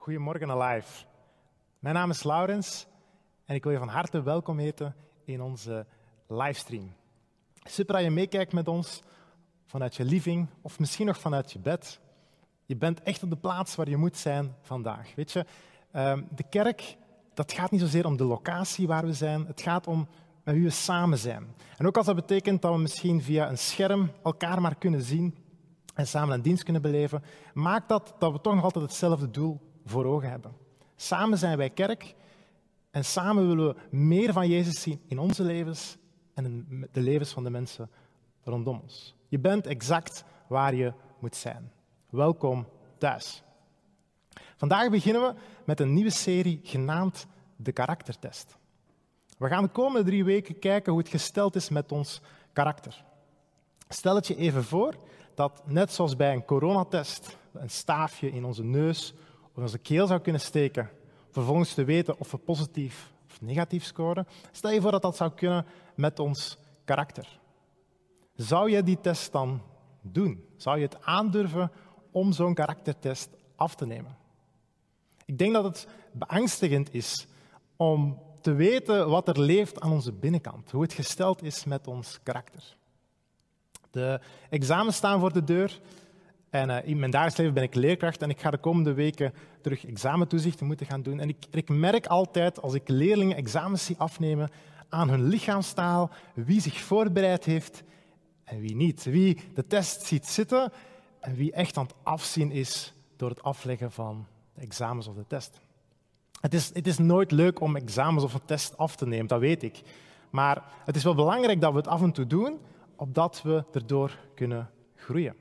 Goedemorgen alive. Mijn naam is Laurens en ik wil je van harte welkom heten in onze livestream. Super dat je meekijkt met ons vanuit je living of misschien nog vanuit je bed. Je bent echt op de plaats waar je moet zijn vandaag. Weet je, ehm, de kerk, dat gaat niet zozeer om de locatie waar we zijn, het gaat om met wie we samen zijn. En ook als dat betekent dat we misschien via een scherm elkaar maar kunnen zien en samen een dienst kunnen beleven, maakt dat dat we toch nog altijd hetzelfde doel voor ogen hebben. Samen zijn wij kerk en samen willen we meer van Jezus zien in onze levens en in de levens van de mensen rondom ons. Je bent exact waar je moet zijn. Welkom thuis. Vandaag beginnen we met een nieuwe serie genaamd de karaktertest. We gaan de komende drie weken kijken hoe het gesteld is met ons karakter. Stel het je even voor dat net zoals bij een coronatest een staafje in onze neus of onze keel zou kunnen steken, vervolgens te weten of we positief of negatief scoren. Stel je voor dat dat zou kunnen met ons karakter. Zou je die test dan doen? Zou je het aandurven om zo'n karaktertest af te nemen? Ik denk dat het beangstigend is om te weten wat er leeft aan onze binnenkant, hoe het gesteld is met ons karakter. De examens staan voor de deur en uh, in mijn dagelijks leven ben ik leerkracht en ik ga de komende weken terug examentoezichten moeten gaan doen. En ik, ik merk altijd als ik leerlingen examens zie afnemen aan hun lichaamstaal wie zich voorbereid heeft en wie niet. Wie de test ziet zitten en wie echt aan het afzien is door het afleggen van de examens of de test. Het is, het is nooit leuk om examens of een test af te nemen, dat weet ik. Maar het is wel belangrijk dat we het af en toe doen, opdat we erdoor kunnen groeien.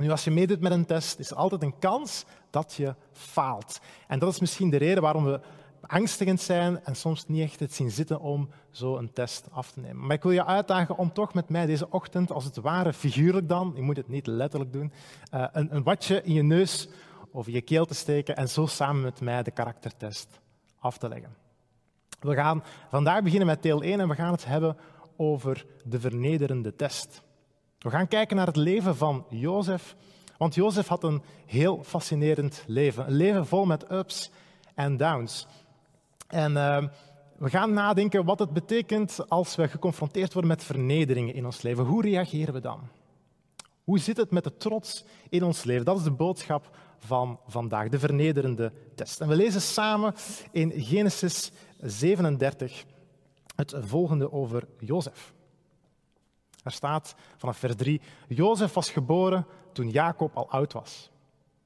Nu, als je meedoet met een test, is er altijd een kans dat je faalt. En dat is misschien de reden waarom we angstigend zijn en soms niet echt het zien zitten om zo een test af te nemen. Maar ik wil je uitdagen om toch met mij deze ochtend, als het ware figuurlijk dan, je moet het niet letterlijk doen, eh, een, een watje in je neus of je keel te steken en zo samen met mij de karaktertest af te leggen. We gaan vandaag beginnen met deel 1 en we gaan het hebben over de vernederende test. We gaan kijken naar het leven van Jozef, want Jozef had een heel fascinerend leven. Een leven vol met ups en downs. En uh, we gaan nadenken wat het betekent als we geconfronteerd worden met vernederingen in ons leven. Hoe reageren we dan? Hoe zit het met de trots in ons leven? Dat is de boodschap van vandaag, de vernederende test. En we lezen samen in Genesis 37 het volgende over Jozef. Er staat vanaf vers 3, Jozef was geboren toen Jacob al oud was.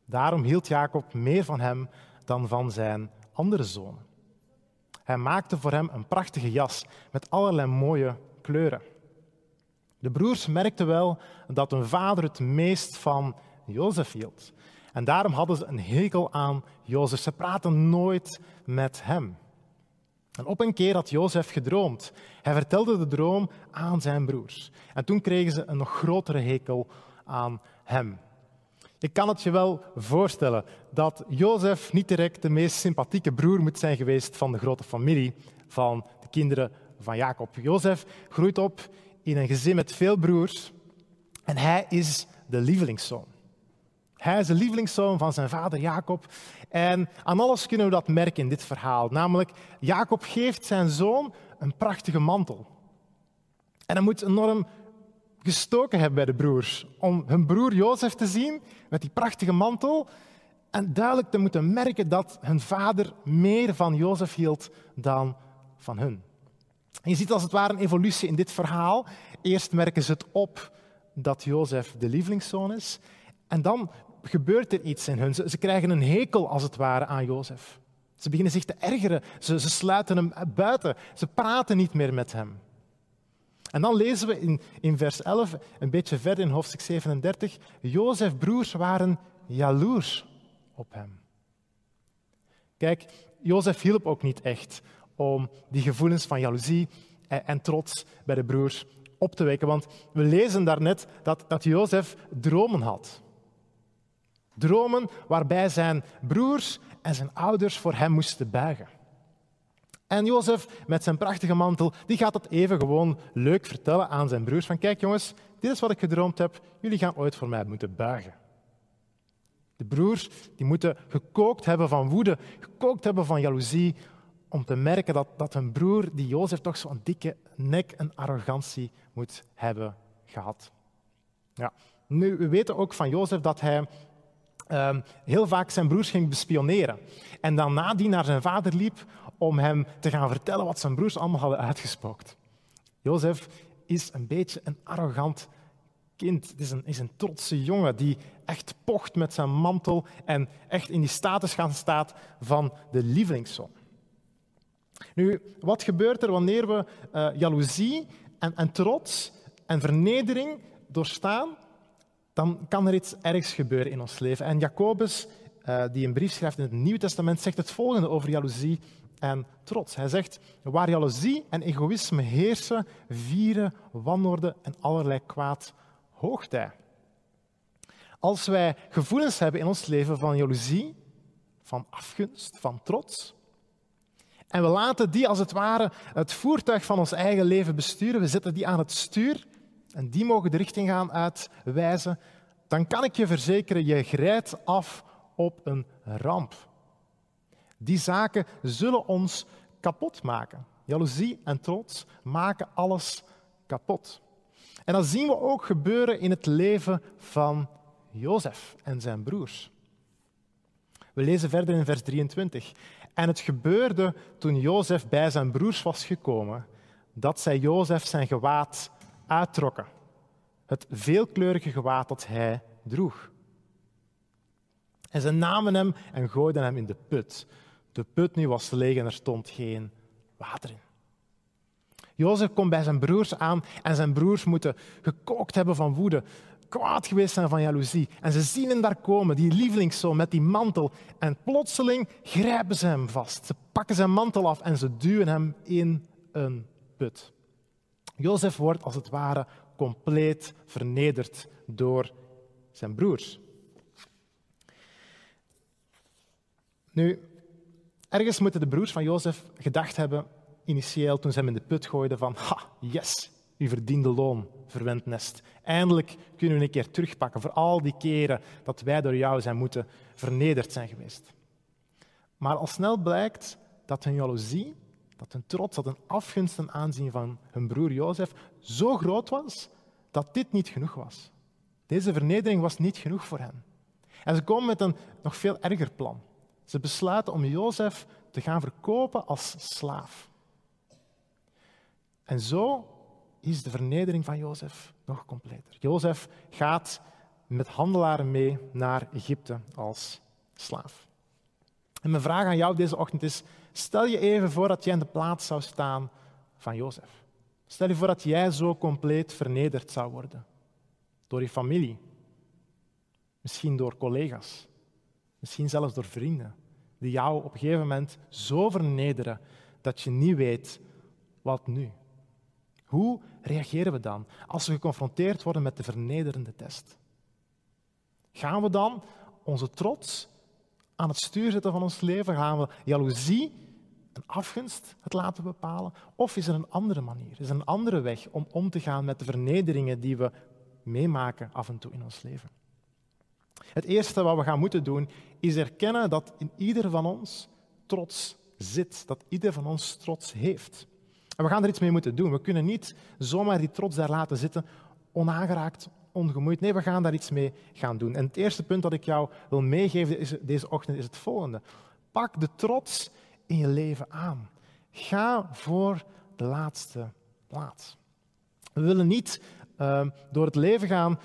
Daarom hield Jacob meer van hem dan van zijn andere zonen. Hij maakte voor hem een prachtige jas met allerlei mooie kleuren. De broers merkten wel dat hun vader het meest van Jozef hield. En daarom hadden ze een hekel aan Jozef. Ze praten nooit met hem. Op een keer had Jozef gedroomd. Hij vertelde de droom aan zijn broers. En toen kregen ze een nog grotere hekel aan hem. Ik kan het je wel voorstellen dat Jozef niet direct de meest sympathieke broer moet zijn geweest van de grote familie van de kinderen van Jacob. Jozef groeit op in een gezin met veel broers en hij is de lievelingszoon. Hij is de lievelingszoon van zijn vader Jacob. En aan alles kunnen we dat merken in dit verhaal. Namelijk, Jacob geeft zijn zoon een prachtige mantel. En hij moet enorm gestoken hebben bij de broers. Om hun broer Jozef te zien met die prachtige mantel. En duidelijk te moeten merken dat hun vader meer van Jozef hield dan van hun. Je ziet als het ware een evolutie in dit verhaal. Eerst merken ze het op dat Jozef de lievelingszoon is. En dan gebeurt er iets in hun. Ze, krijgen een hekel, als het ware, aan Jozef. Ze beginnen zich te ergeren. Ze, ze sluiten hem buiten. Ze praten niet meer met hem. En dan lezen we in, in vers 11, een beetje verder in hoofdstuk 37, Jozef broers waren jaloers op hem. Kijk, Jozef hielp ook niet echt om die gevoelens van jaloezie en, en trots bij de broers op te wekken. Want we lezen daarnet dat, dat Jozef dromen had. Dromen waarbij zijn broers en zijn ouders voor hem moesten buigen. En Jozef met zijn prachtige mantel, die gaat dat even gewoon leuk vertellen aan zijn broers. Van kijk jongens, dit is wat ik gedroomd heb, jullie gaan ooit voor mij moeten buigen. De broers die moeten gekookt hebben van woede, gekookt hebben van jaloezie, om te merken dat, dat hun broer, die Jozef, toch zo'n dikke nek en arrogantie moet hebben gehad. Ja. Nu, we weten ook van Jozef dat hij um, heel vaak zijn broers ging bespioneren. En dan nadien naar zijn vader liep om hem te gaan vertellen wat zijn broers allemaal hadden uitgespookt. Jozef is een beetje een arrogant kind. Het is een, is een trotse jongen die echt pocht met zijn mantel en echt in die status gaan staat van de lievelingszoon. Nu, wat gebeurt er wanneer we uh, jaloezie en, en trots en vernedering doorstaan? Dan kan er iets ergs gebeuren in ons leven. En Jacobus, uh, die een brief schrijft in het Nieuwe Testament, zegt het volgende over jaloezie en trots. Hij zegt, waar jaloezie en egoïsme heersen, vieren, wanorde en allerlei kwaad hoogtij. Als wij gevoelens hebben in ons leven van jaloezie, van afgunst, van trots, en we laten die als het ware het voertuig van ons eigen leven besturen, we zetten die aan het stuur en die mogen de richting gaan uitwijzen, dan kan ik je verzekeren, je grijpt af op een ramp. Die zaken zullen ons kapot maken. Jaloezie en trots maken alles kapot. En dat zien we ook gebeuren in het leven van Jozef en zijn broers. We lezen verder in vers 23. En het gebeurde toen Jozef bij zijn broers was gekomen, dat zij Jozef zijn gewaad uittrokken. Het veelkleurige gewaad dat hij droeg. En ze namen hem en gooiden hem in de put. De put nu was leeg en er stond geen water in. Jozef komt bij zijn broers aan en zijn broers moeten gekookt hebben van woede, kwaad geweest zijn van jaloezie. En ze zien hem daar komen, die lievelingszoon met die mantel. En plotseling grijpen ze hem vast. Ze pakken zijn mantel af en ze duwen hem in een put. Jozef wordt als het ware compleet vernederd door zijn broers. Nu, ergens moeten de broers van Jozef gedacht hebben, initieel toen ze hem in de put gooiden, van ha, yes, u verdiende loon, verwend nest. Eindelijk kunnen we een keer terugpakken voor al die keren dat wij door jou zijn moeten vernederd zijn geweest. Maar al snel blijkt dat hun jaloezie, dat hun trots, dat hun afgunst ten aanzien van hun broer Jozef zo groot was dat dit niet genoeg was. Deze vernedering was niet genoeg voor hen. En ze komen met een nog veel erger plan. Ze besluiten om Jozef te gaan verkopen als slaaf. En zo is de vernedering van Jozef nog completer. Jozef gaat met handelaren mee naar Egypte als slaaf. En mijn vraag aan jou deze ochtend is: stel je even voor dat jij in de plaats zou staan van Jozef. Stel je voor dat jij zo compleet vernederd zou worden. Door je familie. Misschien door collega's. Misschien zelfs door vrienden. Die jou op een gegeven moment zo vernederen dat je niet weet wat nu. Hoe reageren we dan als we geconfronteerd worden met de vernederende test? Gaan we dan onze trots aan het stuur zetten van ons leven? Gaan we jaloezie en afgunst het laten bepalen? Of is er een andere manier, is er een andere weg om om te gaan met de vernederingen die we meemaken af en toe in ons leven? Het eerste wat we gaan moeten doen, is erkennen dat in ieder van ons trots zit, dat ieder van ons trots heeft. En we gaan er iets mee moeten doen. We kunnen niet zomaar die trots daar laten zitten, onaangeraakt, ongemoeid. Nee, we gaan daar iets mee gaan doen. En het eerste punt dat ik jou wil meegeven deze ochtend is het volgende. Pak de trots in je leven aan. Ga voor de laatste plaats. We willen niet uh, door het leven gaan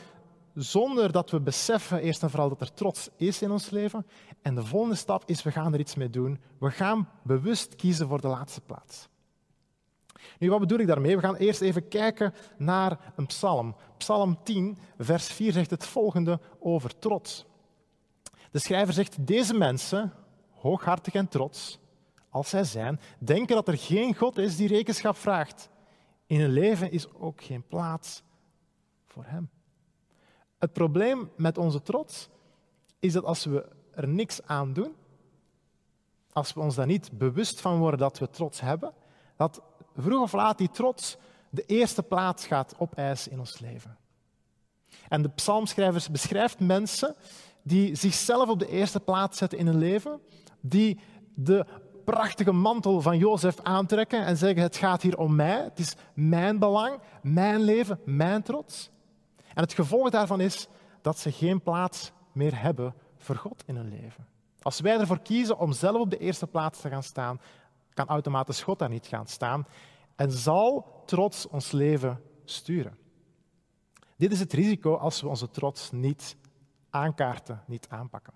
zonder dat we beseffen eerst en vooral dat er trots is in ons leven. En de volgende stap is, we gaan er iets mee doen. We gaan bewust kiezen voor de laatste plaats. Nu, wat bedoel ik daarmee? We gaan eerst even kijken naar een psalm. Psalm 10, vers 4 zegt het volgende over trots. De schrijver zegt, deze mensen, hooghartig en trots, als zij zijn, denken dat er geen God is die rekenschap vraagt. In hun leven is ook geen plaats voor Hem. Het probleem met onze trots is dat als we er niks aan doen, als we ons daar niet bewust van worden dat we trots hebben, dat vroeg of laat die trots de eerste plaats gaat opeisen in ons leven. En de psalmschrijver beschrijft mensen die zichzelf op de eerste plaats zetten in hun leven, die de prachtige mantel van Jozef aantrekken en zeggen: Het gaat hier om mij, het is mijn belang, mijn leven, mijn trots. En het gevolg daarvan is dat ze geen plaats meer hebben voor God in hun leven. Als wij ervoor kiezen om zelf op de eerste plaats te gaan staan, kan automatisch God daar niet gaan staan en zal trots ons leven sturen. Dit is het risico als we onze trots niet aankaarten, niet aanpakken.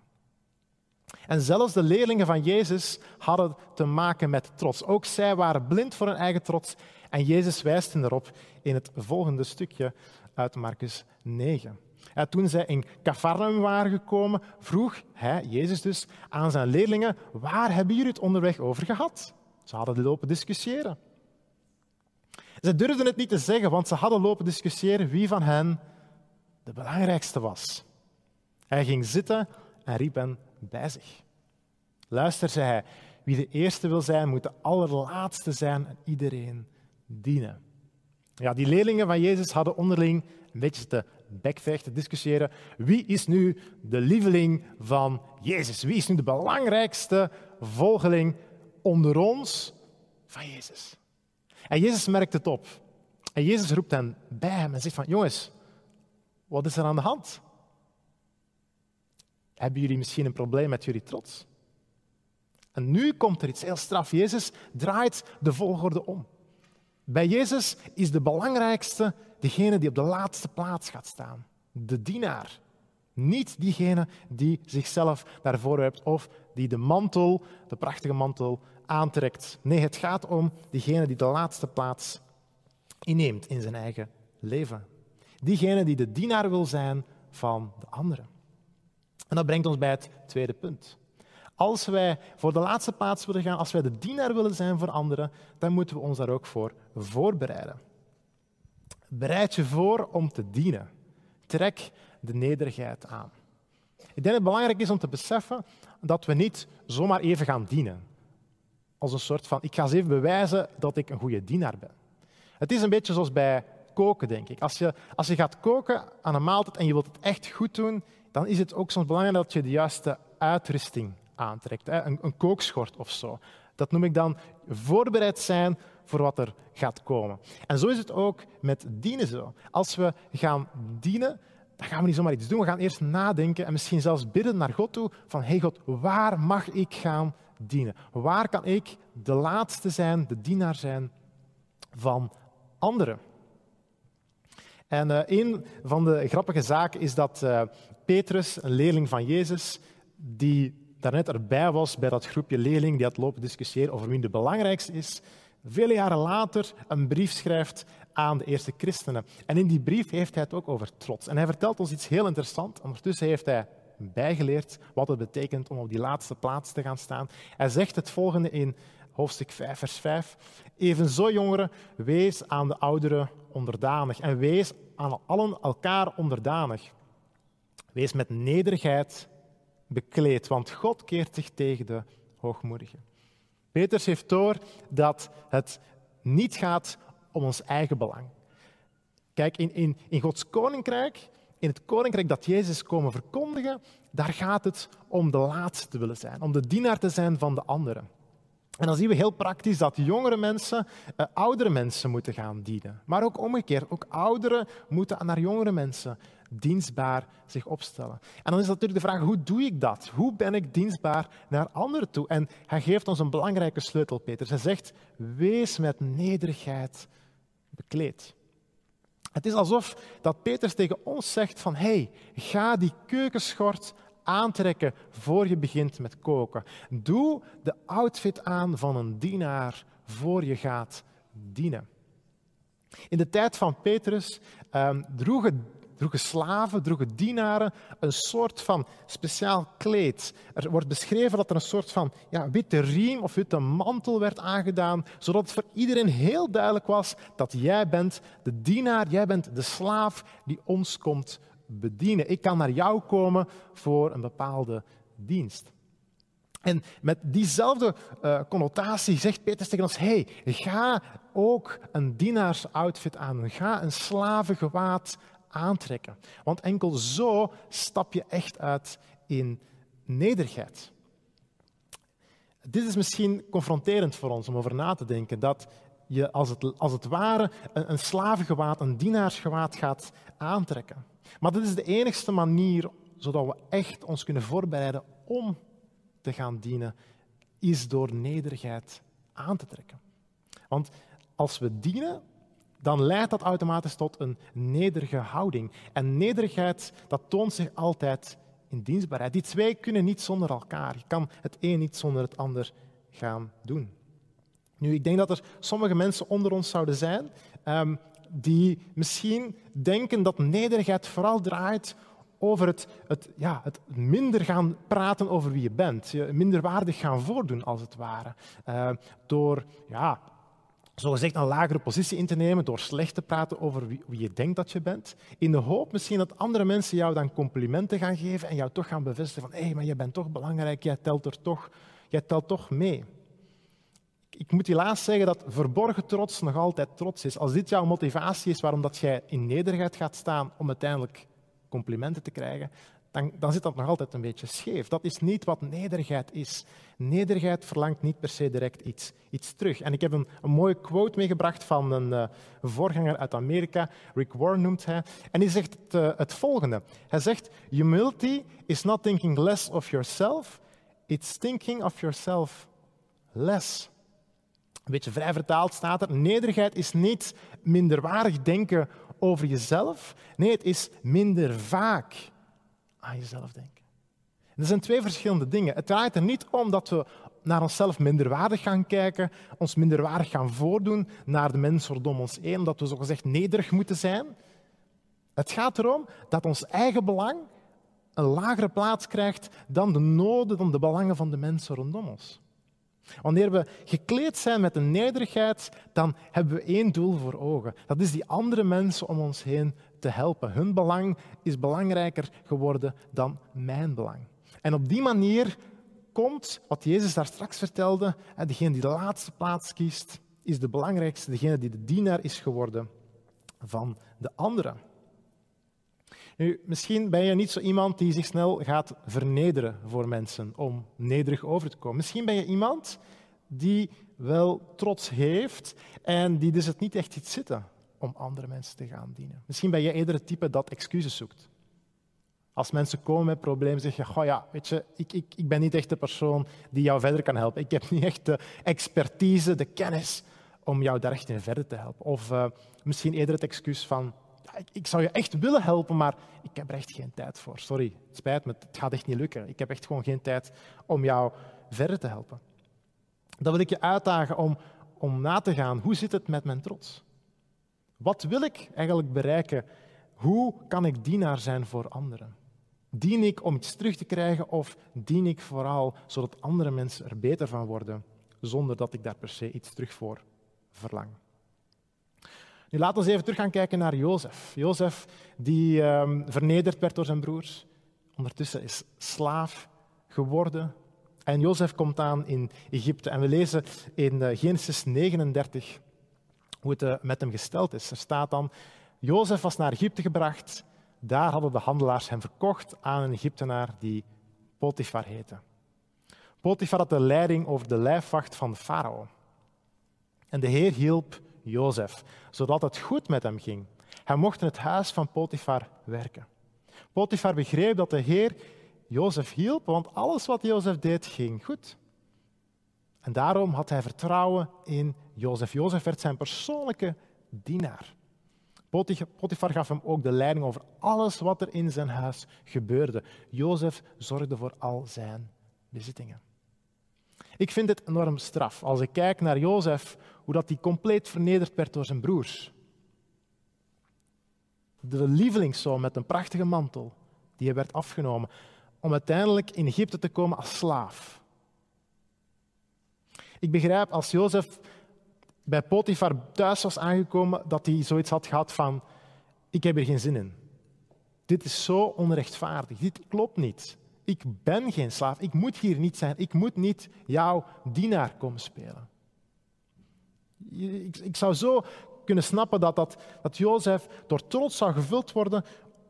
En zelfs de leerlingen van Jezus hadden te maken met trots. Ook zij waren blind voor hun eigen trots. En Jezus wijst hen erop in het volgende stukje uit Marcus 9. En toen zij in Cafarnaum waren gekomen, vroeg hij, Jezus dus, aan zijn leerlingen, waar hebben jullie het onderweg over gehad? Ze hadden lopen discussiëren. Ze durfden het niet te zeggen, want ze hadden lopen discussiëren wie van hen de belangrijkste was. Hij ging zitten en riep hen bij zich. Luister, zei hij, wie de eerste wil zijn, moet de allerlaatste zijn en iedereen dienen. Ja, die leerlingen van Jezus hadden onderling een beetje te bekvechten, discussiëren. Wie is nu de lieveling van Jezus? Wie is nu de belangrijkste volgeling onder ons van Jezus? En Jezus merkt het op. En Jezus roept hen bij hem en zegt van, jongens, wat is er aan de hand? Hebben jullie misschien een probleem met jullie trots? En nu komt er iets heel straf. Jezus draait de volgorde om. Bij Jezus is de belangrijkste degene die op de laatste plaats gaat staan. De dienaar. Niet diegene die zichzelf daarvoor hebt of die de mantel, de prachtige mantel, aantrekt. Nee, het gaat om diegene die de laatste plaats inneemt in zijn eigen leven. Diegene die de dienaar wil zijn van de anderen. En dat brengt ons bij het tweede punt. Als wij voor de laatste plaats willen gaan, als wij de dienaar willen zijn voor anderen, dan moeten we ons daar ook voor voorbereiden. Bereid je voor om te dienen. Trek de nederigheid aan. Ik denk dat het belangrijk is om te beseffen dat we niet zomaar even gaan dienen. Als een soort van, ik ga eens even bewijzen dat ik een goede dienaar ben. Het is een beetje zoals bij koken, denk ik. Als je, als je gaat koken aan een maaltijd en je wilt het echt goed doen, dan is het ook soms belangrijk dat je de juiste uitrusting aantrekt. Een, een kookschort of zo. Dat noem ik dan voorbereid zijn voor wat er gaat komen. En zo is het ook met dienen. Als we gaan dienen, dan gaan we niet zomaar iets doen. We gaan eerst nadenken en misschien zelfs bidden naar God toe van hey God, waar mag ik gaan dienen? Waar kan ik de laatste zijn, de dienaar zijn van anderen? En uh, een van de grappige zaken is dat uh, Petrus, een leerling van Jezus, die daarnet erbij was bij dat groepje leerlingen die had lopen discussiëren over wie de belangrijkste is, vele jaren later een brief schrijft aan de eerste christenen. En in die brief heeft hij het ook over trots. En hij vertelt ons iets heel interessants. Ondertussen heeft hij bijgeleerd wat het betekent om op die laatste plaats te gaan staan. Hij zegt het volgende in hoofdstuk 5, vers 5. Evenzo, jongeren, wees aan de ouderen onderdanig en wees aan allen elkaar onderdanig. Wees met nederigheid bekleed, want God keert zich tegen de hoogmoedigen. Peters heeft door dat het niet gaat om ons eigen belang. Kijk, in, in, in Gods koninkrijk, in het koninkrijk dat Jezus komen verkondigen, daar gaat het om de laatste te willen zijn, om de dienaar te zijn van de anderen. En dan zien we heel praktisch dat jongere mensen uh, oudere mensen moeten gaan dienen. Maar ook omgekeerd, ook ouderen moeten naar jongere mensen dienstbaar zich opstellen. En dan is natuurlijk de vraag, hoe doe ik dat? Hoe ben ik dienstbaar naar anderen toe? En hij geeft ons een belangrijke sleutel, Peter. Hij zegt, wees met nederigheid bekleed. Het is alsof dat Peters tegen ons zegt van, hey, ga die keukenschort aantrekken voor je begint met koken. Doe de outfit aan van een dienaar voor je gaat dienen. In de tijd van Petrus um, droegen droegen slaven, droegen dienaren een soort van speciaal kleed. Er wordt beschreven dat er een soort van ja, witte riem of witte mantel werd aangedaan, zodat het voor iedereen heel duidelijk was dat jij bent de dienaar, jij bent de slaaf die ons komt bedienen. Ik kan naar jou komen voor een bepaalde dienst. En met diezelfde uh, connotatie zegt Petrus tegen ons: hey, ga ook een dienaarsoutfit aan. Ga een slavengewaad aantrekken. Want enkel zo stap je echt uit in nederigheid. Dit is misschien confronterend voor ons om over na te denken, dat je als het, als het ware een, slavengewaad, een dienaarsgewaad gaat aantrekken. Maar dit is de enigste manier zodat we echt ons kunnen voorbereiden om te gaan dienen, is door nederigheid aan te trekken. Want als we dienen, dan leidt dat automatisch tot een nederige houding. En nederigheid, dat toont zich altijd in dienstbaarheid. Die twee kunnen niet zonder elkaar. Je kan het een niet zonder het ander gaan doen. Nu, ik denk dat er sommige mensen onder ons zouden zijn um, die misschien denken dat nederigheid vooral draait over het, het, ja, het minder gaan praten over wie je bent. Je minderwaardig gaan voordoen, als het ware. Uh, door ja, zogezegd een lagere positie in te nemen, door slecht te praten over wie, wie, je denkt dat je bent. In de hoop misschien dat andere mensen jou dan complimenten gaan geven en jou toch gaan bevestigen van hé, hey, maar je bent toch belangrijk, jij telt er toch, jij telt toch mee. Ik moet helaas zeggen dat verborgen trots nog altijd trots is. Als dit jouw motivatie is waarom dat jij in nederigheid gaat staan om uiteindelijk complimenten te krijgen, dan, dan zit dat nog altijd een beetje scheef. Dat is niet wat nederigheid is. Nederigheid verlangt niet per se direct iets, iets terug. En ik heb een, een mooie quote meegebracht van een uh, voorganger uit Amerika, Rick Warren noemt hij. En hij zegt het, uh, het volgende. Hij zegt, humility is not thinking less of yourself, it's thinking of yourself less. Een beetje vrij vertaald staat er, nederigheid is niet minderwaardig denken over jezelf. Nee, het is minder vaak aan jezelf denken. Er zijn twee verschillende dingen. Het draait er niet om dat we naar onszelf minderwaardig gaan kijken, ons minderwaardig gaan voordoen naar de mensen rondom ons heen, dat we zogezegd nederig moeten zijn. Het gaat erom dat ons eigen belang een lagere plaats krijgt dan de noden, dan de belangen van de mensen rondom ons. Wanneer we gekleed zijn met een nederigheid, dan hebben we één doel voor ogen. Dat is die andere mensen om ons heen te helpen. Hun belang is belangrijker geworden dan mijn belang. En op die manier komt, wat Jezus daar straks vertelde, degene die de laatste plaats kiest, is de belangrijkste, degene die de dienaar is geworden van de anderen. Nu, misschien ben je niet zo iemand die zich snel gaat vernederen voor mensen om nederig over te komen. Misschien ben je iemand die wel trots heeft en die dus het niet echt ziet zitten om andere mensen te gaan dienen. Misschien ben je eerder het type dat excuses zoekt. Als mensen komen met problemen, zeg je, goh ja, weet je, ik, ik, ik ben niet echt de persoon die jou verder kan helpen. Ik heb niet echt de expertise, de kennis om jou daar echt in verder te helpen. Of uh, misschien eerder het excuus van, ik, ik, zou je echt willen helpen, maar ik heb er echt geen tijd voor. Sorry, spijt me, het gaat echt niet lukken. Ik heb echt gewoon geen tijd om jou verder te helpen. Dan wil ik je uitdagen om, om na te gaan, hoe zit het met mijn trots? Wat wil ik eigenlijk bereiken? Hoe kan ik dienaar zijn voor anderen? Dien ik om iets terug te krijgen of dien ik vooral zodat andere mensen er beter van worden, zonder dat ik daar per se iets terug voor verlang? Nu, laten we even terug gaan kijken naar Jozef. Jozef die um, vernederd werd door zijn broers. Ondertussen is slaaf geworden. En Jozef komt aan in Egypte. En we lezen in uh, Genesis 39 hoe het uh, met hem gesteld is. Er staat dan, Jozef was naar Egypte gebracht. Daar hadden de handelaars hem verkocht aan een Egyptenaar die Potifar heette. Potifar had de leiding over de lijfwacht van farao. En de Heer hielp Jozef, zodat het goed met hem ging. Hij mocht in het huis van Potifar werken. Potifar begreep dat de Heer Jozef hielp, want alles wat Jozef deed ging goed. En daarom had hij vertrouwen in Jozef. Jozef werd zijn persoonlijke dienaar. Potifar gaf hem ook de leiding over alles wat er in zijn huis gebeurde. Jozef zorgde voor al zijn bezittingen. Ik vind het enorm straf als ik kijk naar Jozef, hoe dat hij compleet vernederd werd door zijn broers. De lievelingszoon met een prachtige mantel, die hij werd afgenomen, om uiteindelijk in Egypte te komen als slaaf. Ik begrijp als Jozef bij Potifar thuis was aangekomen, dat hij zoiets had gehad van, ik heb er geen zin in. Dit is zo onrechtvaardig, dit klopt niet. Ik ben geen slaaf, ik moet hier niet zijn, ik moet niet jouw dienaar komen spelen. Ik, ik zou zo kunnen snappen dat, dat, dat Jozef door trots zou gevuld worden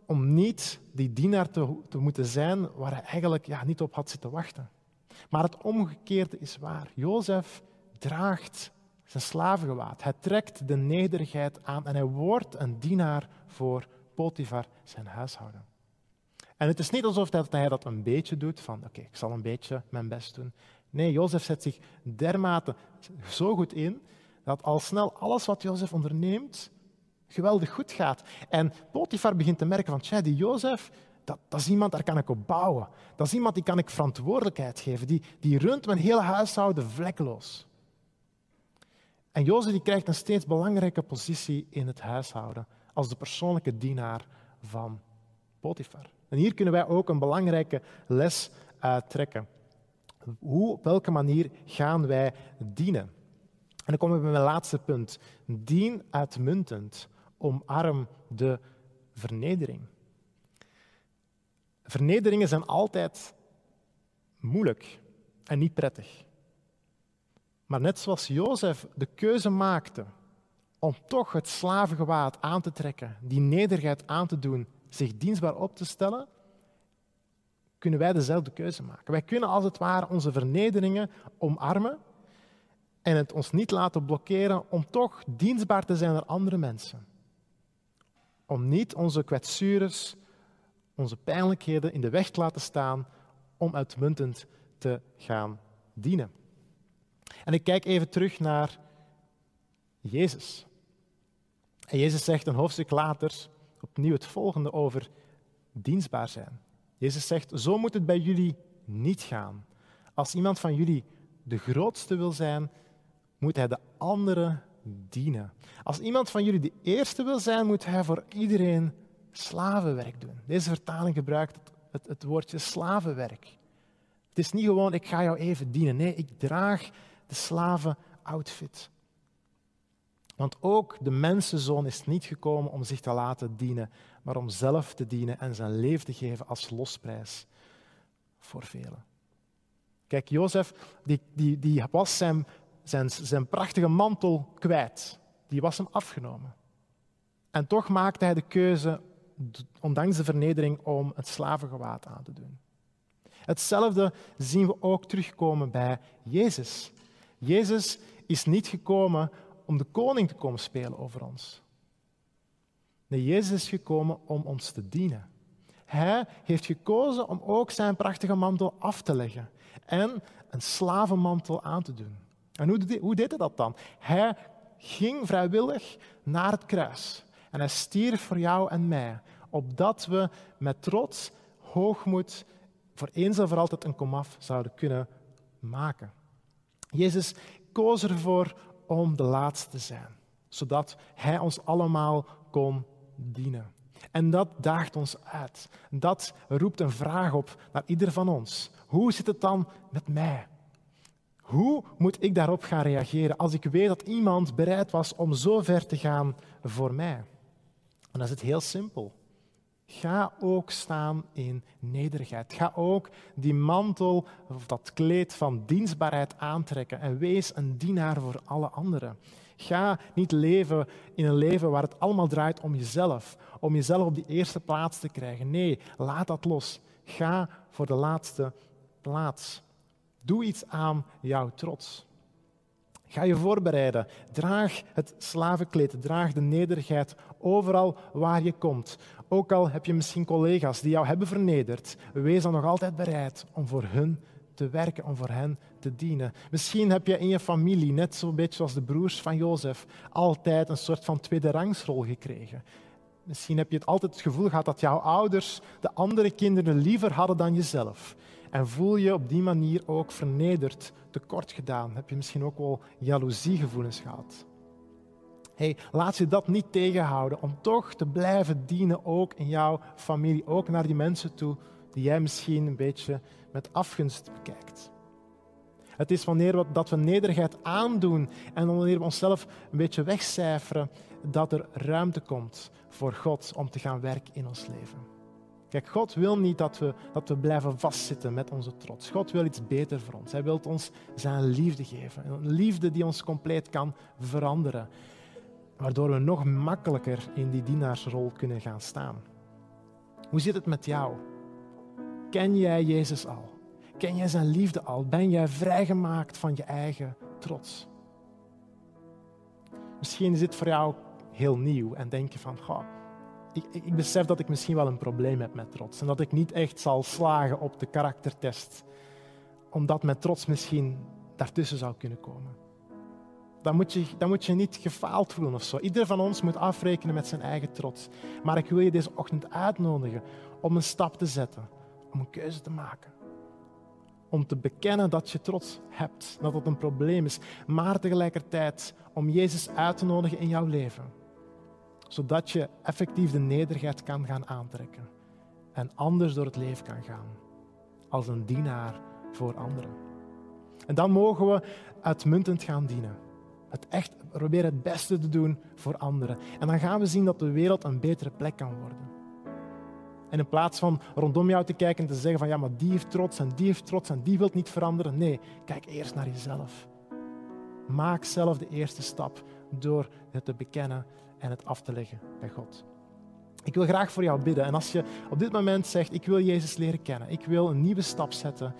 om niet die dienaar te, te moeten zijn waar hij eigenlijk ja, niet op had zitten wachten. Maar het omgekeerde is waar. Jozef draagt zijn slavengewaad. Hij trekt de nederigheid aan en hij wordt een dienaar voor Potifar, zijn huishouden. En het is niet alsof hij dat een beetje doet, van oké, ik zal een beetje mijn best doen. Nee, Jozef zet zich dermate zo goed in, dat al snel alles wat Jozef onderneemt, geweldig goed gaat. En Potifar begint te merken van, tja, die Jozef, dat, dat, is iemand, daar kan ik op bouwen. Dat is iemand die kan ik verantwoordelijkheid geven. Die, die runt mijn hele huishouden vlekkeloos. En Jozef die krijgt een steeds belangrijke positie in het huishouden als de persoonlijke dienaar van Potifar. En hier kunnen wij ook een belangrijke les uittrekken. Hoe, op welke manier gaan wij dienen? En dan komen we bij mijn laatste punt. Dien uitmuntend. Omarm de vernedering. Vernederingen zijn altijd moeilijk en niet prettig. Maar net zoals Jozef de keuze maakte om toch het slavengewaad aan te trekken, die nederigheid aan te doen, zich dienstbaar op te stellen, kunnen wij dezelfde keuze maken. Wij kunnen als het ware onze vernederingen omarmen en het ons niet laten blokkeren om toch dienstbaar te zijn naar andere mensen. Om niet onze kwetsures, onze pijnlijkheden in de weg te laten staan om uitmuntend te gaan dienen. En ik kijk even terug naar Jezus. En Jezus zegt een hoofdstuk later opnieuw het volgende over dienstbaar zijn. Jezus zegt, zo moet het bij jullie niet gaan. Als iemand van jullie de grootste wil zijn, moet hij de anderen dienen. Als iemand van jullie de eerste wil zijn, moet hij voor iedereen slavenwerk doen. Deze vertaling gebruikt het, het, het woordje slavenwerk. Het is niet gewoon, ik ga jou even dienen. Nee, ik draag de slaven-outfit. Want ook de mensenzoon is niet gekomen om zich te laten dienen, maar om zelf te dienen en zijn leven te geven als losprijs voor velen. Kijk, Jozef die, die, die was zijn, zijn, zijn prachtige mantel kwijt. Die was hem afgenomen. En toch maakte hij de keuze, ondanks de vernedering, om het slavengewaad aan te doen. Hetzelfde zien we ook terugkomen bij Jezus. Jezus is niet gekomen om de koning te komen spelen over ons. Nee, Jezus is gekomen om ons te dienen. Hij heeft gekozen om ook zijn prachtige mantel af te leggen en een slavenmantel aan te doen. En hoe, deed hij dat dan? Hij ging vrijwillig naar het kruis en hij stierf voor jou en mij, opdat we met trots, hoogmoed, voor eens en voor altijd een komaf zouden kunnen maken. Jezus koos ervoor om de laatste te zijn, zodat Hij ons allemaal kon dienen. En dat daagt ons uit. Dat roept een vraag op naar ieder van ons. Hoe zit het dan met mij? Hoe moet ik daarop gaan reageren als ik weet dat iemand bereid was om zo ver te gaan voor mij? En dan is het heel simpel. Ga ook staan in nederigheid. Ga ook die mantel of dat kleed van dienstbaarheid aantrekken en wees een dienaar voor alle anderen. Ga niet leven in een leven waar het allemaal draait om jezelf, om jezelf op die eerste plaats te krijgen. Nee, laat dat los. Ga voor de laatste plaats. Doe iets aan jouw trots. Ga je voorbereiden. Draag het slavenkleed, draag de nederigheid overal waar je komt. Ook al heb je misschien collega's die jou hebben vernederd, wees dan nog altijd bereid om voor hun te werken, om voor hen te dienen. Misschien heb je in je familie, net zo'n beetje zoals de broers van Jozef, altijd een soort van tweede rangsrol gekregen. Misschien heb je het altijd het gevoel gehad dat jouw ouders de andere kinderen liever hadden dan jezelf. En voel je op die manier ook vernederd, tekort gedaan. Heb je misschien ook wel jaloeziegevoelens gehad. Hey, laat je dat niet tegenhouden om toch te blijven dienen, ook in jouw familie, ook naar die mensen toe die jij misschien een beetje met afgunst bekijkt. Het is wanneer we, dat we nederigheid aandoen en wanneer we onszelf een beetje wegcijferen, dat er ruimte komt voor God om te gaan werken in ons leven. Kijk, God wil niet dat we, dat we blijven vastzitten met onze trots. God wil iets beter voor ons. Hij wil ons zijn liefde geven. Een liefde die ons compleet kan veranderen. Waardoor we nog makkelijker in die dienaarsrol kunnen gaan staan. Hoe zit het met jou? Ken jij Jezus al? Ken jij zijn liefde al? Ben jij vrijgemaakt van je eigen trots? Misschien is dit voor jou heel nieuw en denk je van, goh, ik, ik, besef dat ik misschien wel een probleem heb met trots en dat ik niet echt zal slagen op de karaktertest, omdat met trots misschien daartussen zou kunnen komen. Dan moet, je, dan moet je niet gefaald voelen of zo. Ieder van ons moet afrekenen met zijn eigen trots. Maar ik wil je deze ochtend uitnodigen om een stap te zetten, om een keuze te maken. Om te bekennen dat je trots hebt, dat het een probleem is, maar tegelijkertijd om Jezus uit te nodigen in jouw leven zodat je effectief de nederigheid kan gaan aantrekken en anders door het leven kan gaan als een dienaar voor anderen. En dan mogen we uitmuntend gaan dienen. Het echt proberen het beste te doen voor anderen. En dan gaan we zien dat de wereld een betere plek kan worden. En in plaats van rondom jou te kijken en te zeggen van ja, maar die heeft trots en die heeft trots en die wil niet veranderen. Nee, kijk eerst naar jezelf. Maak zelf de eerste stap door het te bekennen en het af te leggen bij God. Ik wil graag voor jou bidden. En als je op dit moment zegt, ik wil Jezus leren kennen, ik wil een nieuwe stap zetten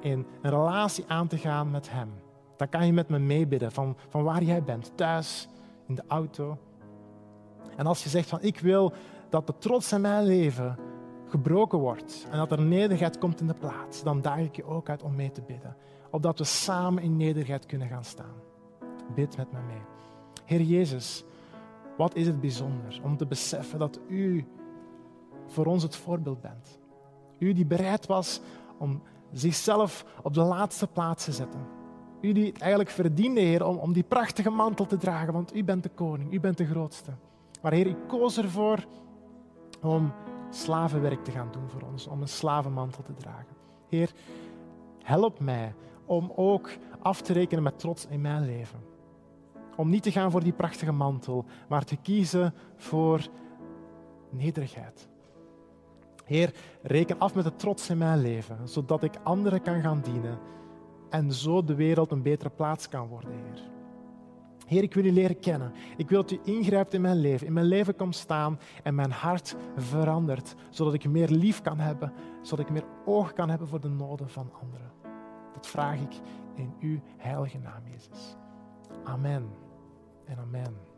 in een relatie aan te gaan met Hem, dan kan je met me meebidden van, van waar jij bent, thuis, in de auto. En als je zegt van, ik wil dat de trots in mijn leven gebroken wordt en dat er nederigheid komt in de plaats, dan daag ik je ook uit om mee te bidden. Opdat we samen in nederigheid kunnen gaan staan. Bid met me mee. Heer Jezus, wat is het bijzonder om te beseffen dat u voor ons het voorbeeld bent. U die bereid was om zichzelf op de laatste plaats te zetten. U die het eigenlijk verdiende, Heer, om, om die prachtige mantel te dragen, want u bent de koning, u bent de grootste. Maar Heer, ik koos ervoor om slavenwerk te gaan doen voor ons, om een slavenmantel te dragen. Heer, help mij om ook af te rekenen met trots in mijn leven. Om niet te gaan voor die prachtige mantel, maar te kiezen voor nederigheid. Heer, reken af met de trots in mijn leven, zodat ik anderen kan gaan dienen en zo de wereld een betere plaats kan worden, Heer. Heer, ik wil u leren kennen. Ik wil dat u ingrijpt in mijn leven, in mijn leven komt staan en mijn hart verandert, zodat ik meer lief kan hebben, zodat ik meer oog kan hebben voor de noden van anderen. Dat vraag ik in uw heilige naam, Jezus. Amen en amen.